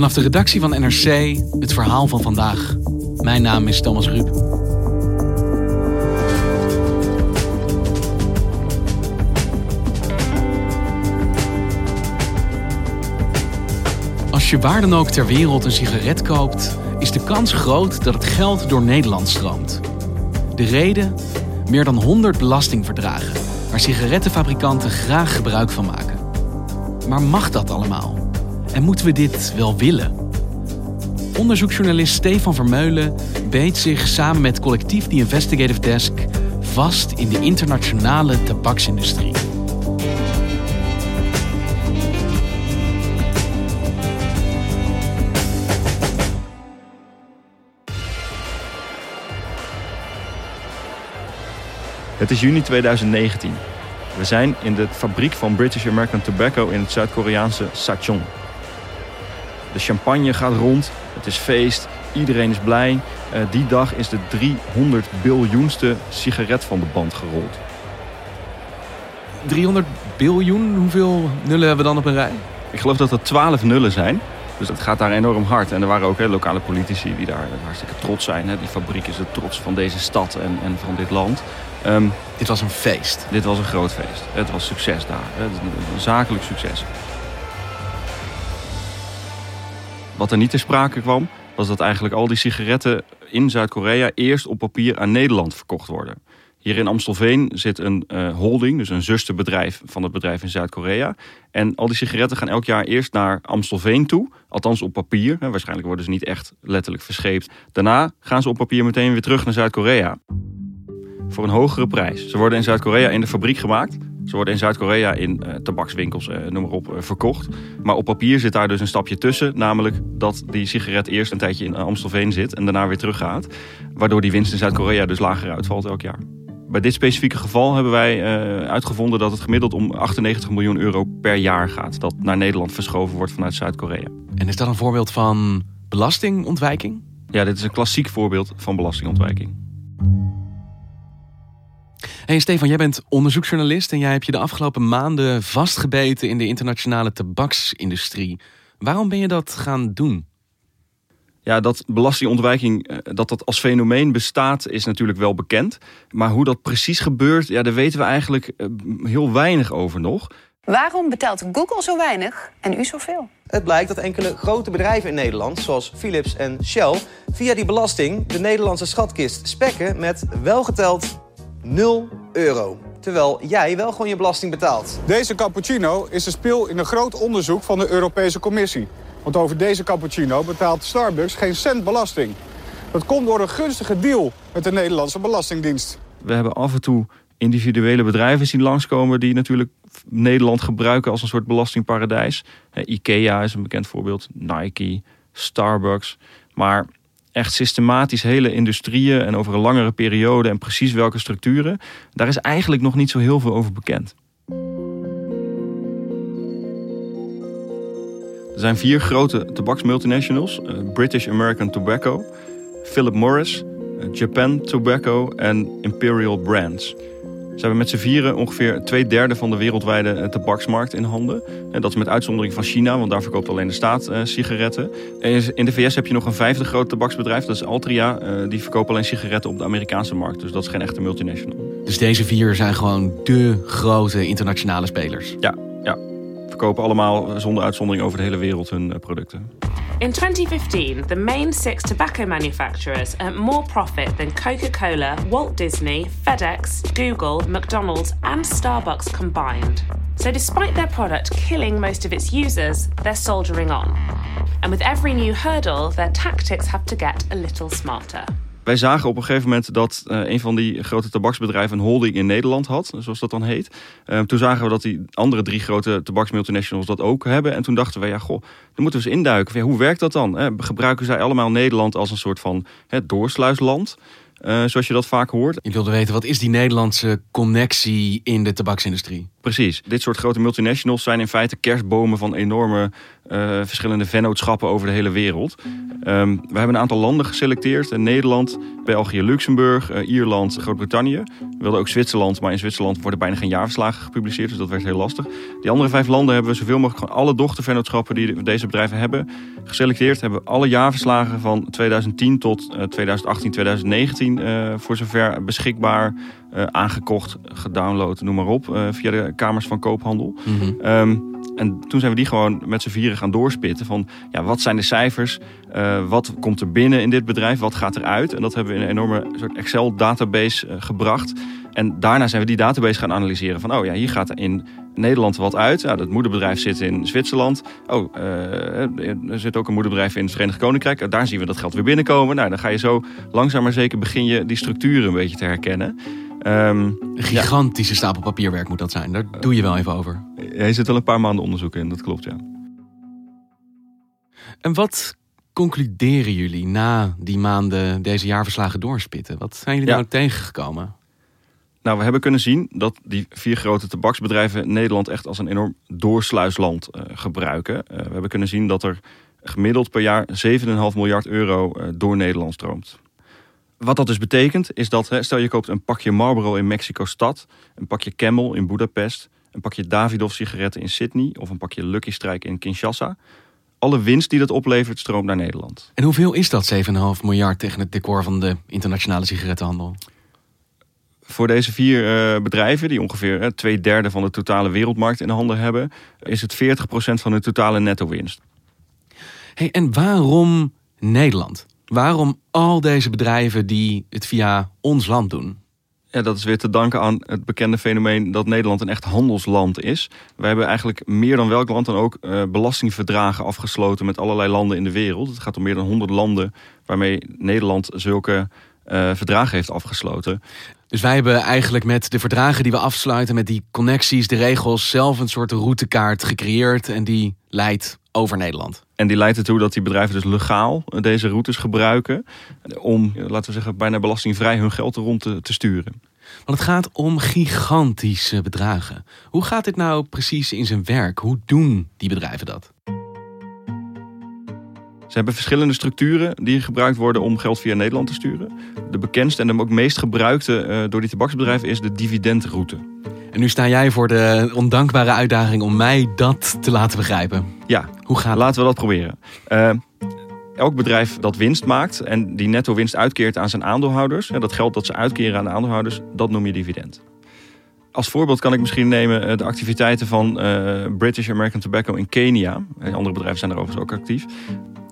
Vanaf de redactie van NRC het verhaal van vandaag. Mijn naam is Thomas Ruip. Als je waar dan ook ter wereld een sigaret koopt, is de kans groot dat het geld door Nederland stroomt. De reden? Meer dan 100 belastingverdragen, waar sigarettenfabrikanten graag gebruik van maken. Maar mag dat allemaal? En moeten we dit wel willen? Onderzoeksjournalist Stefan Vermeulen beet zich samen met collectief The Investigative Desk vast in de internationale tabaksindustrie. Het is juni 2019. We zijn in de fabriek van British American Tobacco in het Zuid-Koreaanse Sachon. De champagne gaat rond, het is feest, iedereen is blij. Uh, die dag is de 300 biljoenste sigaret van de band gerold. 300 biljoen, hoeveel nullen hebben we dan op een rij? Ik geloof dat er 12 nullen zijn. Dus het gaat daar enorm hard. En er waren ook hè, lokale politici die daar hartstikke trots zijn. Hè. Die fabriek is de trots van deze stad en, en van dit land. Um, dit was een feest. Dit was een groot feest. Het was succes daar. Een zakelijk succes. Wat er niet ter sprake kwam, was dat eigenlijk al die sigaretten in Zuid-Korea eerst op papier aan Nederland verkocht worden. Hier in Amstelveen zit een uh, holding, dus een zusterbedrijf van het bedrijf in Zuid-Korea. En al die sigaretten gaan elk jaar eerst naar Amstelveen toe, althans op papier. Waarschijnlijk worden ze niet echt letterlijk verscheept. Daarna gaan ze op papier meteen weer terug naar Zuid-Korea voor een hogere prijs. Ze worden in Zuid-Korea in de fabriek gemaakt. Ze worden in Zuid-Korea in uh, tabakswinkels, uh, noem maar op, uh, verkocht. Maar op papier zit daar dus een stapje tussen. Namelijk dat die sigaret eerst een tijdje in Amstelveen zit en daarna weer teruggaat. Waardoor die winst in Zuid-Korea dus lager uitvalt elk jaar. Bij dit specifieke geval hebben wij uitgevonden dat het gemiddeld om 98 miljoen euro per jaar gaat. Dat naar Nederland verschoven wordt vanuit Zuid-Korea. En is dat een voorbeeld van belastingontwijking? Ja, dit is een klassiek voorbeeld van belastingontwijking. Hey Stefan, jij bent onderzoeksjournalist en jij hebt je de afgelopen maanden vastgebeten in de internationale tabaksindustrie. Waarom ben je dat gaan doen? Ja, dat belastingontwijking, eh, dat dat als fenomeen bestaat, is natuurlijk wel bekend. Maar hoe dat precies gebeurt, ja, daar weten we eigenlijk eh, heel weinig over nog. Waarom betaalt Google zo weinig en u zoveel? Het blijkt dat enkele grote bedrijven in Nederland, zoals Philips en Shell, via die belasting de Nederlandse schatkist spekken met welgeteld 0 euro. Terwijl jij wel gewoon je belasting betaalt. Deze cappuccino is een speel in een groot onderzoek van de Europese Commissie. Want over deze cappuccino betaalt Starbucks geen cent belasting. Dat komt door een gunstige deal met de Nederlandse Belastingdienst. We hebben af en toe individuele bedrijven zien langskomen... die natuurlijk Nederland gebruiken als een soort belastingparadijs. Ikea is een bekend voorbeeld, Nike, Starbucks. Maar echt systematisch hele industrieën en over een langere periode en precies welke structuren, daar is eigenlijk nog niet zo heel veel over bekend. Er zijn vier grote tabaksmultinationals: eh, British American Tobacco, Philip Morris, eh, Japan Tobacco en Imperial Brands. Ze hebben met z'n vieren ongeveer twee derde van de wereldwijde eh, tabaksmarkt in handen. En dat is met uitzondering van China, want daar verkoopt alleen de staat uh, sigaretten. En in de VS heb je nog een vijfde groot tabaksbedrijf, dat is Altria. Uh, die verkoopt alleen sigaretten op de Amerikaanse markt. Dus dat is geen echte multinational. Dus deze vier zijn gewoon de grote internationale spelers? Ja, ja. Verkopen allemaal zonder uitzondering over de hele wereld hun producten. In 2015, the main six tobacco manufacturers earned more profit than Coca Cola, Walt Disney, FedEx, Google, McDonald's, and Starbucks combined. So, despite their product killing most of its users, they're soldiering on. And with every new hurdle, their tactics have to get a little smarter. Wij zagen op een gegeven moment dat uh, een van die grote tabaksbedrijven een holding in Nederland had, zoals dat dan heet. Uh, toen zagen we dat die andere drie grote tabaksmultinationals dat ook hebben. En toen dachten we, ja, goh, dan moeten we eens induiken. Hoe werkt dat dan? Hè? Gebruiken zij allemaal Nederland als een soort van hè, doorsluisland? Uh, zoals je dat vaak hoort. Je wilde weten, wat is die Nederlandse connectie in de tabaksindustrie? Precies. Dit soort grote multinationals zijn in feite kerstbomen van enorme uh, verschillende vennootschappen over de hele wereld. Um, we hebben een aantal landen geselecteerd. Nederland, België, Luxemburg, uh, Ierland, Groot-Brittannië. We wilden ook Zwitserland, maar in Zwitserland worden bijna geen jaarverslagen gepubliceerd. Dus dat werd heel lastig. Die andere vijf landen hebben we zoveel mogelijk gewoon alle dochtervennootschappen die deze bedrijven hebben geselecteerd. Hebben we alle jaarverslagen van 2010 tot uh, 2018, 2019 voor zover beschikbaar aangekocht, gedownload, noem maar op, via de kamers van koophandel. Mm -hmm. um, en toen zijn we die gewoon met z'n vieren gaan doorspitten van ja, wat zijn de cijfers, uh, wat komt er binnen in dit bedrijf, wat gaat eruit. En dat hebben we in een enorme soort Excel database gebracht. En daarna zijn we die database gaan analyseren van oh ja, hier gaat er in Nederland wat uit. Ja, dat moederbedrijf zit in Zwitserland. Oh, uh, er zit ook een moederbedrijf in het Verenigd Koninkrijk. Daar zien we dat geld weer binnenkomen. Nou, dan ga je zo langzaam maar zeker begin je die structuren een beetje te herkennen. Um, gigantische ja. stapel papierwerk moet dat zijn. Daar doe je wel even over. Je zit al een paar maanden onderzoek in, dat klopt ja. En wat concluderen jullie na die maanden deze jaarverslagen doorspitten? Wat zijn jullie ja. nou tegengekomen? Nou, we hebben kunnen zien dat die vier grote tabaksbedrijven Nederland echt als een enorm doorsluisland uh, gebruiken. Uh, we hebben kunnen zien dat er gemiddeld per jaar 7,5 miljard euro uh, door Nederland stroomt. Wat dat dus betekent, is dat stel je koopt een pakje Marlboro in Mexico-stad, een pakje Camel in Budapest, een pakje Davidoff sigaretten in Sydney of een pakje Lucky Strike in Kinshasa. Alle winst die dat oplevert stroomt naar Nederland. En hoeveel is dat 7,5 miljard tegen het decor van de internationale sigarettenhandel? Voor deze vier uh, bedrijven, die ongeveer uh, twee derde van de totale wereldmarkt in de handen hebben, is het 40% van de totale netto-winst. Hey, en waarom Nederland? Waarom al deze bedrijven die het via ons land doen? Ja, dat is weer te danken aan het bekende fenomeen dat Nederland een echt handelsland is. Wij hebben eigenlijk meer dan welk land dan ook uh, belastingverdragen afgesloten met allerlei landen in de wereld. Het gaat om meer dan 100 landen waarmee Nederland zulke uh, verdragen heeft afgesloten. Dus wij hebben eigenlijk met de verdragen die we afsluiten, met die connecties, de regels, zelf een soort routekaart gecreëerd en die leidt over Nederland. En die leidt ertoe dat die bedrijven dus legaal deze routes gebruiken om, laten we zeggen, bijna belastingvrij hun geld rond te, te sturen. Want het gaat om gigantische bedragen. Hoe gaat dit nou precies in zijn werk? Hoe doen die bedrijven dat? Ze hebben verschillende structuren die gebruikt worden om geld via Nederland te sturen. De bekendste en de ook meest gebruikte uh, door die tabaksbedrijven is de dividendroute. En nu sta jij voor de ondankbare uitdaging om mij dat te laten begrijpen. Ja, hoe gaat laten we dat proberen. Uh, elk bedrijf dat winst maakt en die netto winst uitkeert aan zijn aandeelhouders, dat geld dat ze uitkeren aan de aandeelhouders, dat noem je dividend. Als voorbeeld kan ik misschien nemen de activiteiten van uh, British American Tobacco in Kenia. Andere bedrijven zijn er overigens ook actief.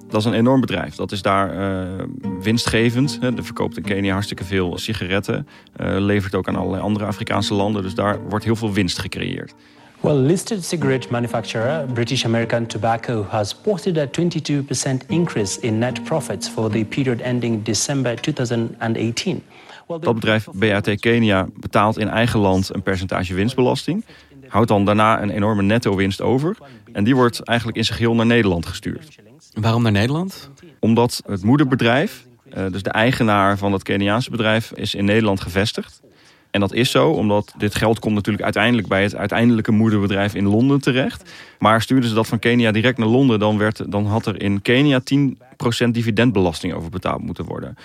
Dat is een enorm bedrijf. Dat is daar uh, winstgevend. Er verkoopt in Kenia hartstikke veel sigaretten. Uh, levert ook aan allerlei andere Afrikaanse landen. Dus daar wordt heel veel winst gecreëerd. Well, listed cigarette manufacturer British American Tobacco has posted a 22% increase in net profits for the period ending December 2018. Dat bedrijf BAT Kenia betaalt in eigen land een percentage winstbelasting. Houdt dan daarna een enorme netto winst over. En die wordt eigenlijk in zijn geheel naar Nederland gestuurd. Waarom naar Nederland? Omdat het moederbedrijf, dus de eigenaar van dat Keniaanse bedrijf, is in Nederland gevestigd. En dat is zo, omdat dit geld komt natuurlijk uiteindelijk bij het uiteindelijke moederbedrijf in Londen terecht. Maar stuurden ze dat van Kenia direct naar Londen, dan, werd, dan had er in Kenia 10% dividendbelasting over betaald moeten worden.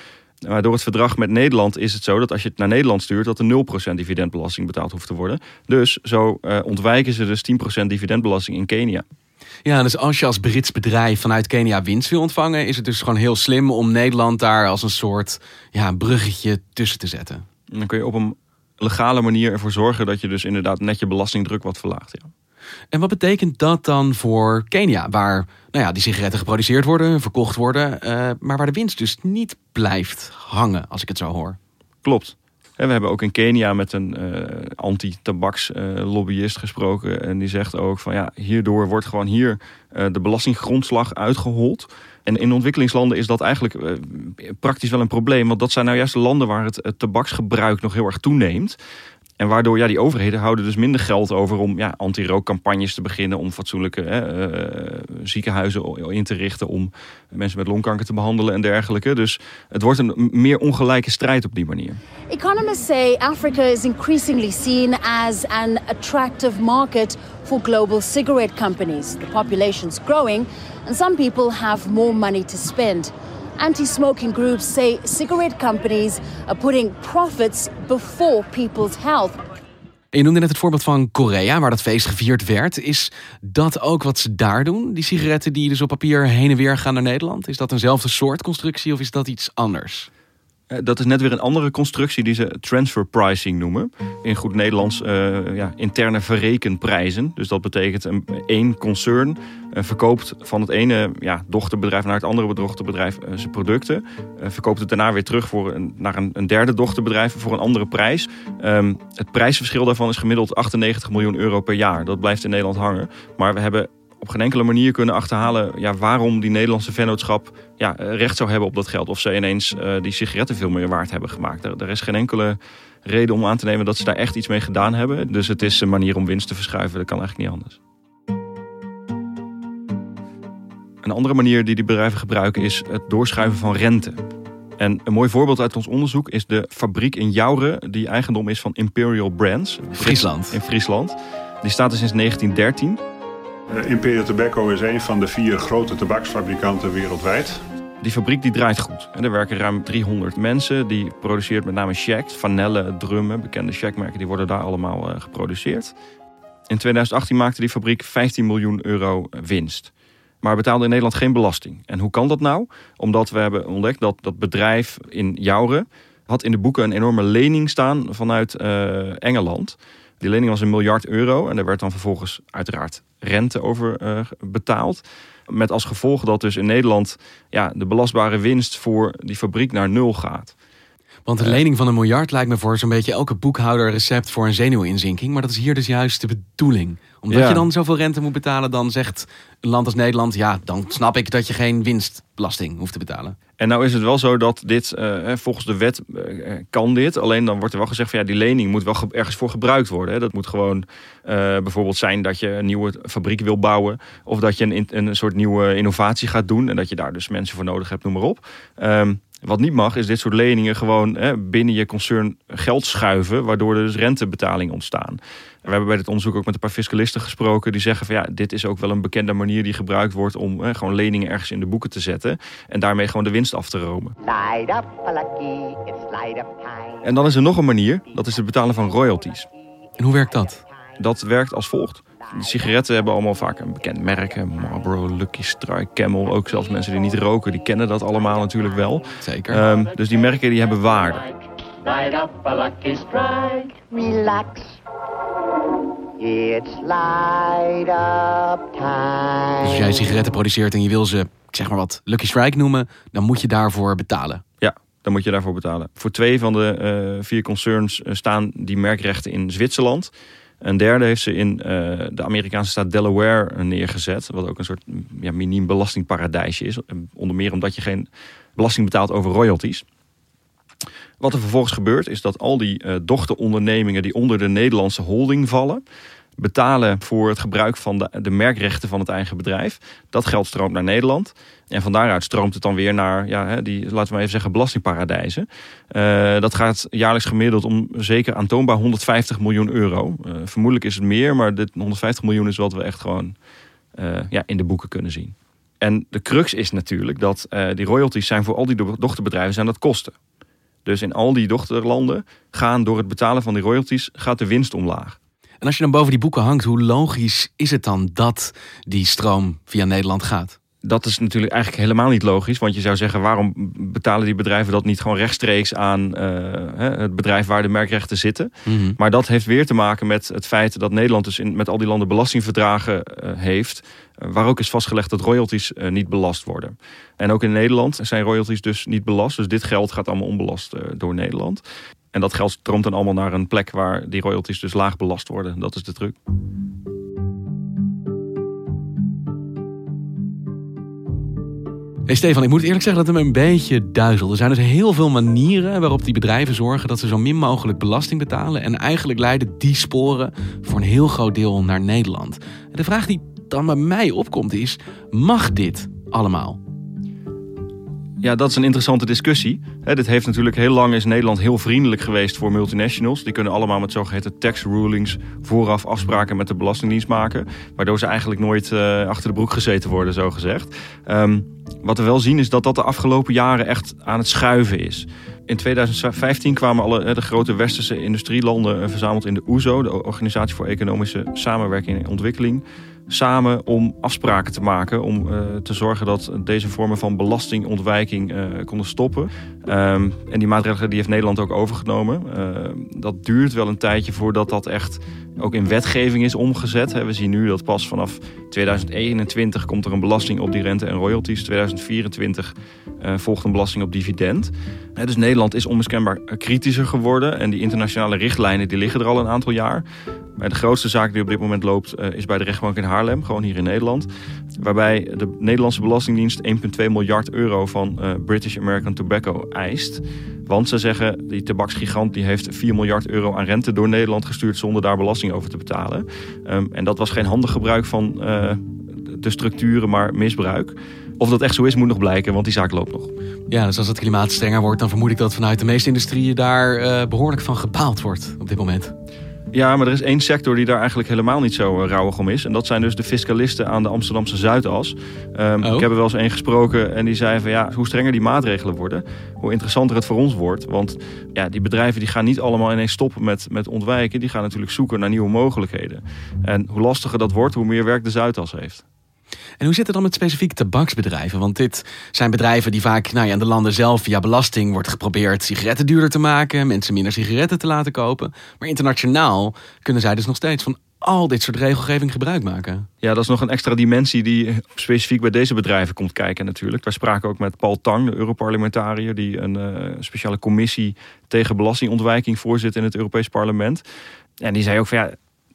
Maar door het verdrag met Nederland is het zo dat als je het naar Nederland stuurt, dat er 0% dividendbelasting betaald hoeft te worden. Dus zo uh, ontwijken ze dus 10% dividendbelasting in Kenia. Ja, dus als je als Brits bedrijf vanuit Kenia winst wil ontvangen, is het dus gewoon heel slim om Nederland daar als een soort ja, bruggetje tussen te zetten. En dan kun je op een legale manier ervoor zorgen dat je dus inderdaad net je belastingdruk wat verlaagt. Ja. En wat betekent dat dan voor Kenia, waar nou ja, die sigaretten geproduceerd worden, verkocht worden, uh, maar waar de winst dus niet blijft hangen, als ik het zo hoor? Klopt. we hebben ook in Kenia met een uh, anti-tabakslobbyist gesproken. En die zegt ook van ja, hierdoor wordt gewoon hier de belastinggrondslag uitgehold. En in ontwikkelingslanden is dat eigenlijk praktisch wel een probleem. Want dat zijn nou juist de landen waar het, het tabaksgebruik nog heel erg toeneemt. En waardoor ja, die overheden houden dus minder geld over om ja, anti-rookcampagnes te beginnen. Om fatsoenlijke hè, uh, ziekenhuizen in te richten. Om mensen met longkanker te behandelen en dergelijke. Dus het wordt een meer ongelijke strijd op die manier. Economists say Africa is increasingly seen as an attractive market for global cigarette companies. The population's growing and some people have more money to spend. Anti-smoking groups say cigarette companies are putting profits before people's health. Je noemde net het voorbeeld van Korea, waar dat feest gevierd werd. Is dat ook wat ze daar doen? Die sigaretten die dus op papier heen en weer gaan naar Nederland? Is dat eenzelfde soort constructie of is dat iets anders? Eh, dat is net weer een andere constructie die ze transfer pricing noemen. In goed Nederlands uh, ja, interne verrekenprijzen. Dus dat betekent een één concern uh, verkoopt van het ene ja, dochterbedrijf naar het andere dochterbedrijf uh, zijn producten. verkoopt het daarna weer terug voor een, naar een, een derde dochterbedrijf voor een andere prijs. Um, het prijsverschil daarvan is gemiddeld 98 miljoen euro per jaar. Dat blijft in Nederland hangen. Maar we hebben op geen enkele manier kunnen achterhalen ja, waarom die Nederlandse vennootschap ja, recht zou hebben op dat geld. Of ze ineens uh, die sigaretten veel meer waard hebben gemaakt. Er, er, is geen enkele reden om aan te nemen dat ze daar echt iets mee gedaan hebben. Dus het is een manier om winst te verschuiven. Dat kan eigenlijk niet anders. Een andere manier die die bedrijven gebruiken is het doorschuiven van rente. En een mooi voorbeeld uit ons onderzoek is de fabriek in Jouren, die eigendom is van Imperial Brands. Friesland. In Friesland. Die staat er sinds 1913. Uh, Imperial Tobacco is een van de vier grote tabaksfabrikanten wereldwijd. Die fabriek die draait goed. Er werken ruim 300 mensen. Die produceert met name shacks, vanellen, drummen. Bekende shackmerken die worden daar allemaal uh, geproduceerd. In 2018 maakte die fabriek 15 miljoen euro winst. Maar betaalde in Nederland geen belasting. En hoe kan dat nou? Omdat we hebben ontdekt dat dat bedrijf in Jouren... had in de boeken een enorme lening staan vanuit uh, Engeland... Die lening was een miljard euro en er werd dan vervolgens uiteraard rente over uh, betaald. Met als gevolg dat dus in Nederland ja, de belastbare winst voor die fabriek naar nul gaat. Want een lening van een miljard lijkt me voor zo'n beetje elke boekhouder recept voor een zenuwinzinking. Maar dat is hier dus juist de bedoeling. Omdat je dan zoveel rente moet betalen, dan zegt een land als Nederland... ja, dan snap ik dat je geen winstbelasting hoeft te betalen. En nou is het wel zo dat dit, uh, volgens de wet uh, kan dit. Alleen dan wordt er wel gezegd van ja, die lening moet wel ergens voor gebruikt worden. Hè. Dat moet gewoon uh, bijvoorbeeld zijn dat je een nieuwe fabriek wil bouwen. Of dat je een, een soort nieuwe innovatie gaat doen. En dat je daar dus mensen voor nodig hebt, noem maar op. Um, wat niet mag, is dit soort leningen gewoon hè, binnen je concern geld schuiven, waardoor er dus rentebetalingen ontstaan. We hebben bij dit onderzoek ook met een paar fiscalisten gesproken die zeggen van ja, dit is ook wel een bekende manier die gebruikt wordt om hè, gewoon leningen ergens in de boeken te zetten en daarmee gewoon de winst af te romen. En dan is er nog een manier, dat is het betalen van royalties. En hoe werkt dat? Dat werkt als volgt. De sigaretten hebben allemaal vaak een bekend merk. Marlboro, Lucky Strike, Camel. Ook zelfs mensen die niet roken, die kennen dat allemaal natuurlijk wel. Zeker. Um, dus die merken die hebben waarde. Light up a Lucky Strike. Relax. It's light up time. Dus als jij sigaretten produceert en je wil ze, ik zeg maar wat, Lucky Strike noemen... dan moet je daarvoor betalen. Ja, dan moet je daarvoor betalen. Voor twee van de uh, vier concerns staan die merkrechten in Zwitserland... Een derde heeft ze in uh, de Amerikaanse staat Delaware neergezet. Wat ook een soort ja, miniem belastingparadijsje is. Onder meer omdat je geen belasting betaalt over royalties. Wat er vervolgens gebeurt is dat al die uh, dochterondernemingen die onder de Nederlandse holding vallen betalen voor het gebruik van de, de, merkrechten van het eigen bedrijf. Dat geld stroomt naar Nederland. En van daaruit stroomt het dan weer naar, ja, die, laten we even zeggen, belastingparadijzen. Uh, dat gaat jaarlijks gemiddeld om zeker aantoonbaar 150 miljoen euro. Uh, vermoedelijk is het meer, maar dit 150 miljoen is wat we echt gewoon uh, ja, in de boeken kunnen zien. En de crux is natuurlijk dat die royalties zijn voor al die dochterbedrijven zijn dat kosten. Dus in al die dochterlanden gaan door het betalen van die royalties gaat de winst omlaag. En als je dan boven die boeken hangt, hoe logisch is het dan dat die stroom via Nederland gaat? Dat is natuurlijk eigenlijk helemaal niet logisch. Want je zou zeggen, waarom betalen die bedrijven dat niet gewoon rechtstreeks aan uh, het bedrijf waar de merkrechten zitten? Mm -hmm. Maar dat heeft weer te maken met het feit dat Nederland dus in, met al die landen belastingverdragen uh, heeft. Waar ook is vastgelegd dat royalties niet belast worden. En ook in Nederland zijn royalties dus niet belast. Dus dit geld gaat allemaal onbelast door Nederland. En dat geld stroomt dan allemaal naar een plek waar die royalties dus laag belast worden. Dat is de truc. Hey Stefan, ik moet eerlijk zeggen dat het me een beetje duizelt. Er zijn dus heel veel manieren waarop die bedrijven zorgen dat ze zo min mogelijk belasting betalen. En eigenlijk leiden die sporen voor een heel groot deel naar Nederland. De vraag die dan bij mij opkomt is: mag dit allemaal? Ja, dat is een interessante discussie. dit heeft natuurlijk heel lang is Nederland heel vriendelijk geweest voor multinationals. Die kunnen allemaal met zogeheten tax rulings vooraf afspraken met de Belastingdienst maken. Waardoor ze eigenlijk nooit uh, achter de broek gezeten worden, zo gezegd. Um, wat we wel zien is dat dat de afgelopen jaren echt aan het schuiven is. In 2015 kwamen alle de grote westerse industrielanden eh, verzameld in de OESO, e de Organisatie voor Economische Samenwerking en Ontwikkeling samen om afspraken te maken. Om uh, te zorgen dat deze vormen van belastingontwijking uh, konden stoppen. Um, en die maatregelen die heeft Nederland ook overgenomen. Uh, dat duurt wel een tijdje voordat dat echt ook in wetgeving is omgezet. We zien nu dat pas vanaf 2021 komt er een belasting op die rente en royalties. 2024 volgt een belasting op dividend. Dus Nederland is onmiskenbaar kritischer geworden. En die internationale richtlijnen die liggen er al een aantal jaar. De grootste zaak die op dit moment loopt is bij de rechtbank in Haarlem, gewoon hier in Nederland. Waarbij de Nederlandse Belastingdienst 1,2 miljard euro van uh, British American Tobacco eist. Want ze zeggen, die tabaksgigant die heeft 4 miljard euro aan rente door Nederland gestuurd zonder daar belasting over te betalen. Um, en dat was geen handig gebruik van uh, de structuren, maar misbruik. Of dat echt zo is, moet nog blijken, want die zaak loopt nog. Ja, dus als het klimaat strenger wordt, dan vermoed ik dat vanuit de meeste industrieën daar uh, behoorlijk van gebaald wordt op dit moment. Ja, maar er is één sector die daar eigenlijk helemaal niet zo uh, rauwig om is. En dat zijn dus de fiscalisten aan de Amsterdamse Zuidas. Um, oh. Ik heb er wel eens één gesproken en die zei van ja, hoe strenger die maatregelen worden, hoe interessanter het voor ons wordt. Want ja, die bedrijven die gaan niet allemaal ineens stoppen met, met ontwijken. Die gaan natuurlijk zoeken naar nieuwe mogelijkheden. En hoe lastiger dat wordt, hoe meer werk de Zuidas heeft. En hoe zit het dan met specifiek tabaksbedrijven? Want dit zijn bedrijven die vaak nou ja, in de landen zelf via belasting wordt geprobeerd sigaretten duurder te maken, mensen minder sigaretten te laten kopen. Maar internationaal kunnen zij dus nog steeds van al dit soort regelgeving gebruik maken. Ja, dat is nog een extra dimensie die specifiek bij deze bedrijven komt kijken natuurlijk. Wij spraken ook met Paul Tang, de Europarlementariër... die een uh, speciale commissie tegen belastingontwijking voorzit in het Europees Parlement. En die zei ook van ja,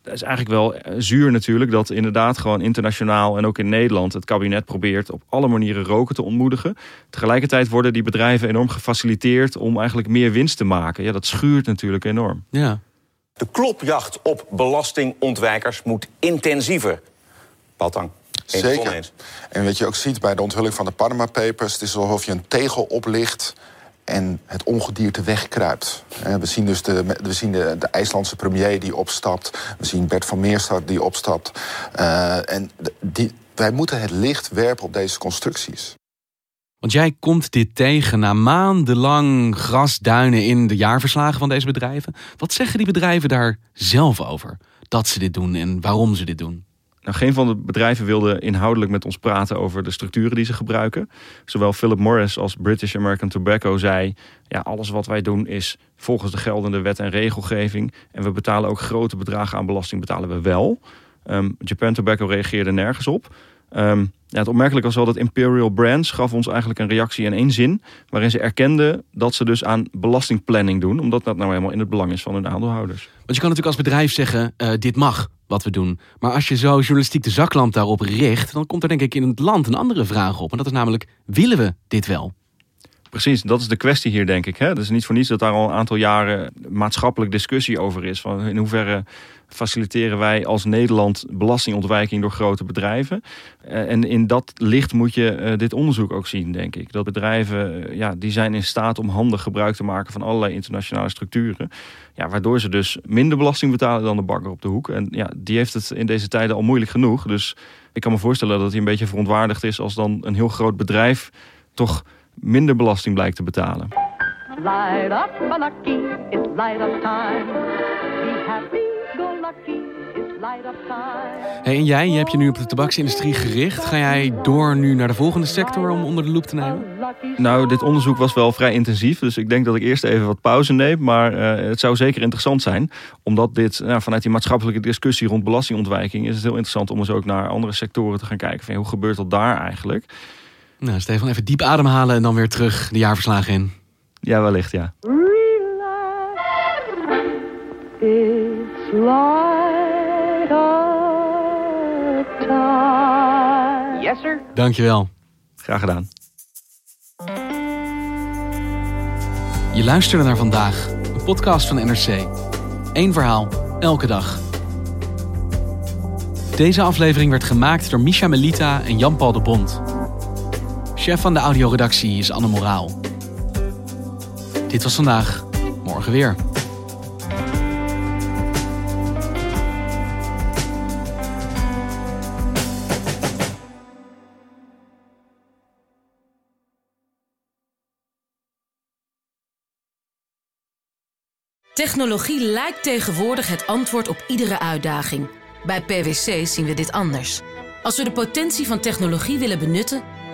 dat is eigenlijk wel eh, zuur natuurlijk dat inderdaad gewoon internationaal en ook in Nederland het kabinet probeert op alle manieren roken te ontmoedigen. Tegelijkertijd worden die bedrijven enorm gefaciliteerd om eigenlijk meer winst te maken. Ja, dat schuurt natuurlijk enorm. Ja. De klopjacht op belastingontwijkers moet intensiever. Baltang. Zeker. En wat je ook ziet bij de onthulling van de Panama Papers... het is alsof je een tegel oplicht en het ongedierte wegkruipt. We zien dus de, we zien de, de IJslandse premier die opstapt. We zien Bert van Meerstad die opstapt. Uh, en die, wij moeten het licht werpen op deze constructies. Want jij komt dit tegen na maandenlang grasduinen in de jaarverslagen van deze bedrijven. Wat zeggen die bedrijven daar zelf over? Dat ze dit doen en waarom ze dit doen? Nou, geen van de bedrijven wilde inhoudelijk met ons praten over de structuren die ze gebruiken. Zowel Philip Morris als British American Tobacco zei: ja, alles wat wij doen is volgens de geldende wet en regelgeving. En we betalen ook grote bedragen aan belasting, betalen we wel. Um, Japan Tobacco reageerde nergens op. Um, ja, het opmerkelijk was wel dat Imperial Brands gaf ons eigenlijk een reactie in één zin. Waarin ze erkenden dat ze dus aan belastingplanning doen. Omdat dat nou helemaal in het belang is van hun aandeelhouders. Want je kan natuurlijk als bedrijf zeggen, uh, dit mag wat we doen. Maar als je zo journalistiek de zaklamp daarop richt... dan komt er denk ik in het land een andere vraag op. En dat is namelijk, willen we dit wel? Precies, dat is de kwestie hier, denk ik. Hè? Het is niet voor niets dat daar al een aantal jaren maatschappelijk discussie over is. Van in hoeverre faciliteren wij als Nederland belastingontwijking door grote bedrijven. Eh, en in dat licht moet je eh, dit onderzoek ook zien, denk ik. Dat bedrijven, eh, ja, die zijn in staat om handig gebruik te maken van allerlei internationale structuren. Ja, waardoor ze dus minder belasting betalen dan de bakker op de hoek. En ja, die heeft het in deze tijden al moeilijk genoeg. Dus ik kan me voorstellen dat hij een beetje verontwaardigd is als dan een heel groot bedrijf toch minder belasting blijkt te betalen. Light up, lucky, it's light up time. Be happy, go lucky. Hey, en jij, je hebt je nu op de tabaksindustrie gericht. Ga jij door nu naar de volgende sector om onder de loep te nemen? Nou, dit onderzoek was wel vrij intensief. Dus ik denk dat ik eerst even wat pauze neem. Maar uh, het zou zeker interessant zijn. Omdat dit, nou, vanuit die maatschappelijke discussie rond belastingontwijking... is het heel interessant om eens ook naar andere sectoren te gaan kijken. Van, hoe gebeurt dat daar eigenlijk? Nou, Stefan, even diep ademhalen en dan weer terug de jaarverslagen in. Ja, wellicht, ja. light of time. Yes, sir. Dankjewel. Graag gedaan. Je luisterde naar vandaag, een podcast van NRC. Eén verhaal, elke dag. Deze aflevering werd gemaakt door Misha Melita en Jan-Paul de Bond. Chef van de audioredactie is Anne Moraal. Dit was vandaag, morgen weer. Technologie lijkt tegenwoordig het antwoord op iedere uitdaging. Bij PwC zien we dit anders. Als we de potentie van technologie willen benutten,